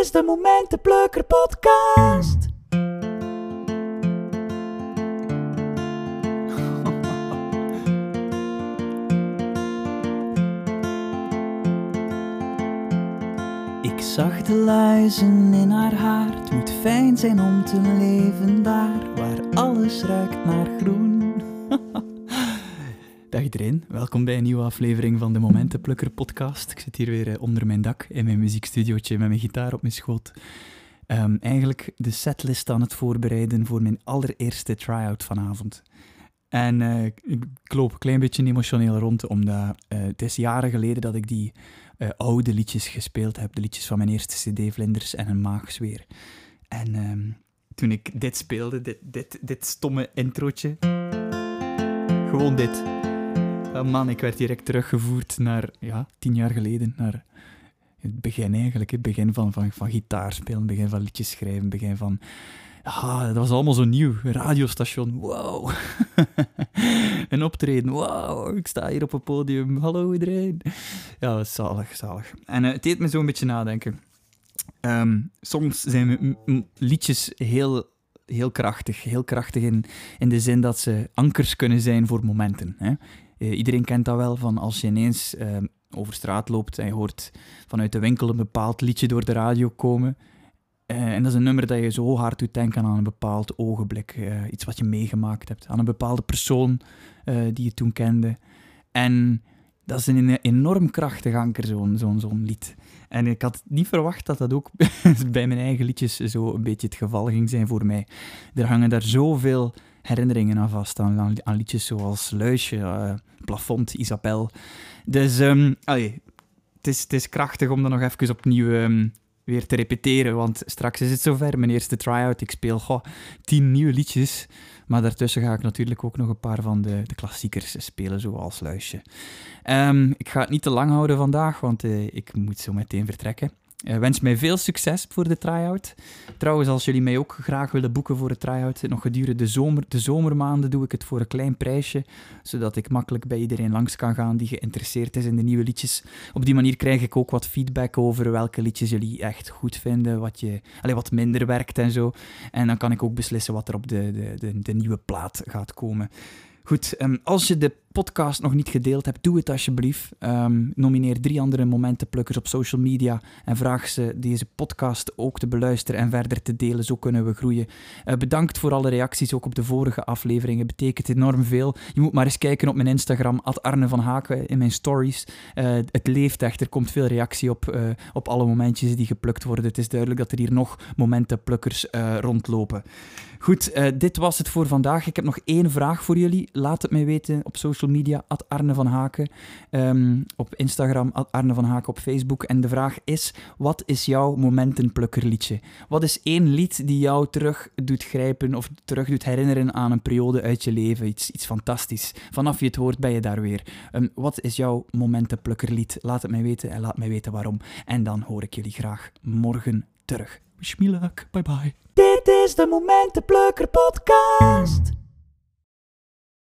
is de Momentenplukker podcast. Ik zag de luizen in haar haar. Het moet fijn zijn om te leven daar, waar alles ruikt naar groen. Dag iedereen, welkom bij een nieuwe aflevering van de Momentenplukker podcast. Ik zit hier weer eh, onder mijn dak in mijn muziekstudiootje met mijn gitaar op mijn schoot. Ehm, eigenlijk de setlist aan het voorbereiden voor mijn allereerste try-out vanavond. En eh, ik loop een klein beetje emotioneel rond, omdat eh, het is jaren geleden dat ik die oude liedjes gespeeld heb. De liedjes van mijn eerste cd, Vlinders en een Maagsweer. En ehm, toen ik dit speelde, dit, dit, dit stomme introotje, gewoon dit. Oh man, ik werd direct teruggevoerd naar, ja, tien jaar geleden, naar het begin eigenlijk. Het begin van, van, gitaar spelen, het begin van liedjes schrijven, het begin van... Ah, dat was allemaal zo nieuw. Radiostation, wow. een optreden, wow. Ik sta hier op een podium, hallo iedereen. Ja, zalig, zalig. En eh, het deed me zo een beetje nadenken. Ehm, soms zijn liedjes heel, heel krachtig. Heel krachtig in, in de zin dat ze ankers kunnen zijn voor momenten. Hè? Eh, iedereen kent dat wel, van als je ineens ehm, over straat loopt en je hoort vanuit de winkel een bepaald liedje door de radio komen. Eh, en dat is een nummer dat je zo hard doet denken aan een bepaald ogenblik. eh, iets wat je meegemaakt hebt. Aan een bepaalde persoon die je toen kende. En dat is een enorm krachtig anker, zo'n zo'n zo'n lied. En ik had niet verwacht dat dat ook bij mijn eigen liedjes zo een beetje het geval ging zijn voor mij. Er hangen daar zoveel herinneringen aan vast, aan, liedjes zoals Luisje, eh, Plafond, Isabel. Dus allee, het, is, het is krachtig om dat nog even opnieuw ehm, weer te repeteren, want straks is het zover. Mijn eerste try-out, ik speel goh, tien nieuwe liedjes, maar daartussen ga ik natuurlijk ook nog een paar van de, de klassiekers spelen, zoals Luisje. Ehm, ik ga het niet te lang houden vandaag, want eh, ik moet zo meteen vertrekken. Ik wens mij veel succes voor de try-out. Trouwens, als jullie mij ook graag willen boeken voor de try-out, nog gedurende de, zomer, de zomermaanden doe ik het voor een klein prijsje, zodat ik makkelijk bij iedereen langs kan gaan die geïnteresseerd is in de nieuwe liedjes. Op die manier krijg ik ook wat feedback over welke liedjes jullie echt goed vinden, wat, je, allez, wat minder werkt en zo. En dan kan ik ook beslissen wat er op de, de, de, de nieuwe plaat gaat komen. Goed, ehm, als je de podcast nog niet gedeeld hebt, doe het alsjeblieft. Ehm, nomineer drie andere momentenplukkers op social media en vraag ze deze podcast ook te beluisteren en verder te delen. Zo kunnen we groeien. Eh, bedankt voor alle reacties, ook op de vorige afleveringen. Betekent enorm veel. Je moet maar eens kijken op mijn Instagram, Arne van Haken, in mijn stories. Eh, het leeft echt, er komt veel reactie op, eh, op alle momentjes die geplukt worden. Het is duidelijk dat er hier nog momentenplukkers rondlopen. Goed, dit was het voor vandaag. Ik heb nog één vraag voor jullie. Laat het mij weten op social media, Arne van Haken. Ehm, op Instagram, Arne van Haken op Facebook. En de vraag is, wat is jouw momentenplukkerliedje? Wat is één lied die jou terug doet grijpen of terug doet herinneren aan een periode uit je leven? Iets, iets fantastisch. Vanaf je het hoort, ben je daar weer. Ehm, wat is jouw momentenplukkerlied? Laat het mij weten en laat mij weten waarom. En dan hoor ik jullie graag morgen terug. Luck. Bye bye. Dit is de Momentenplukker podcast.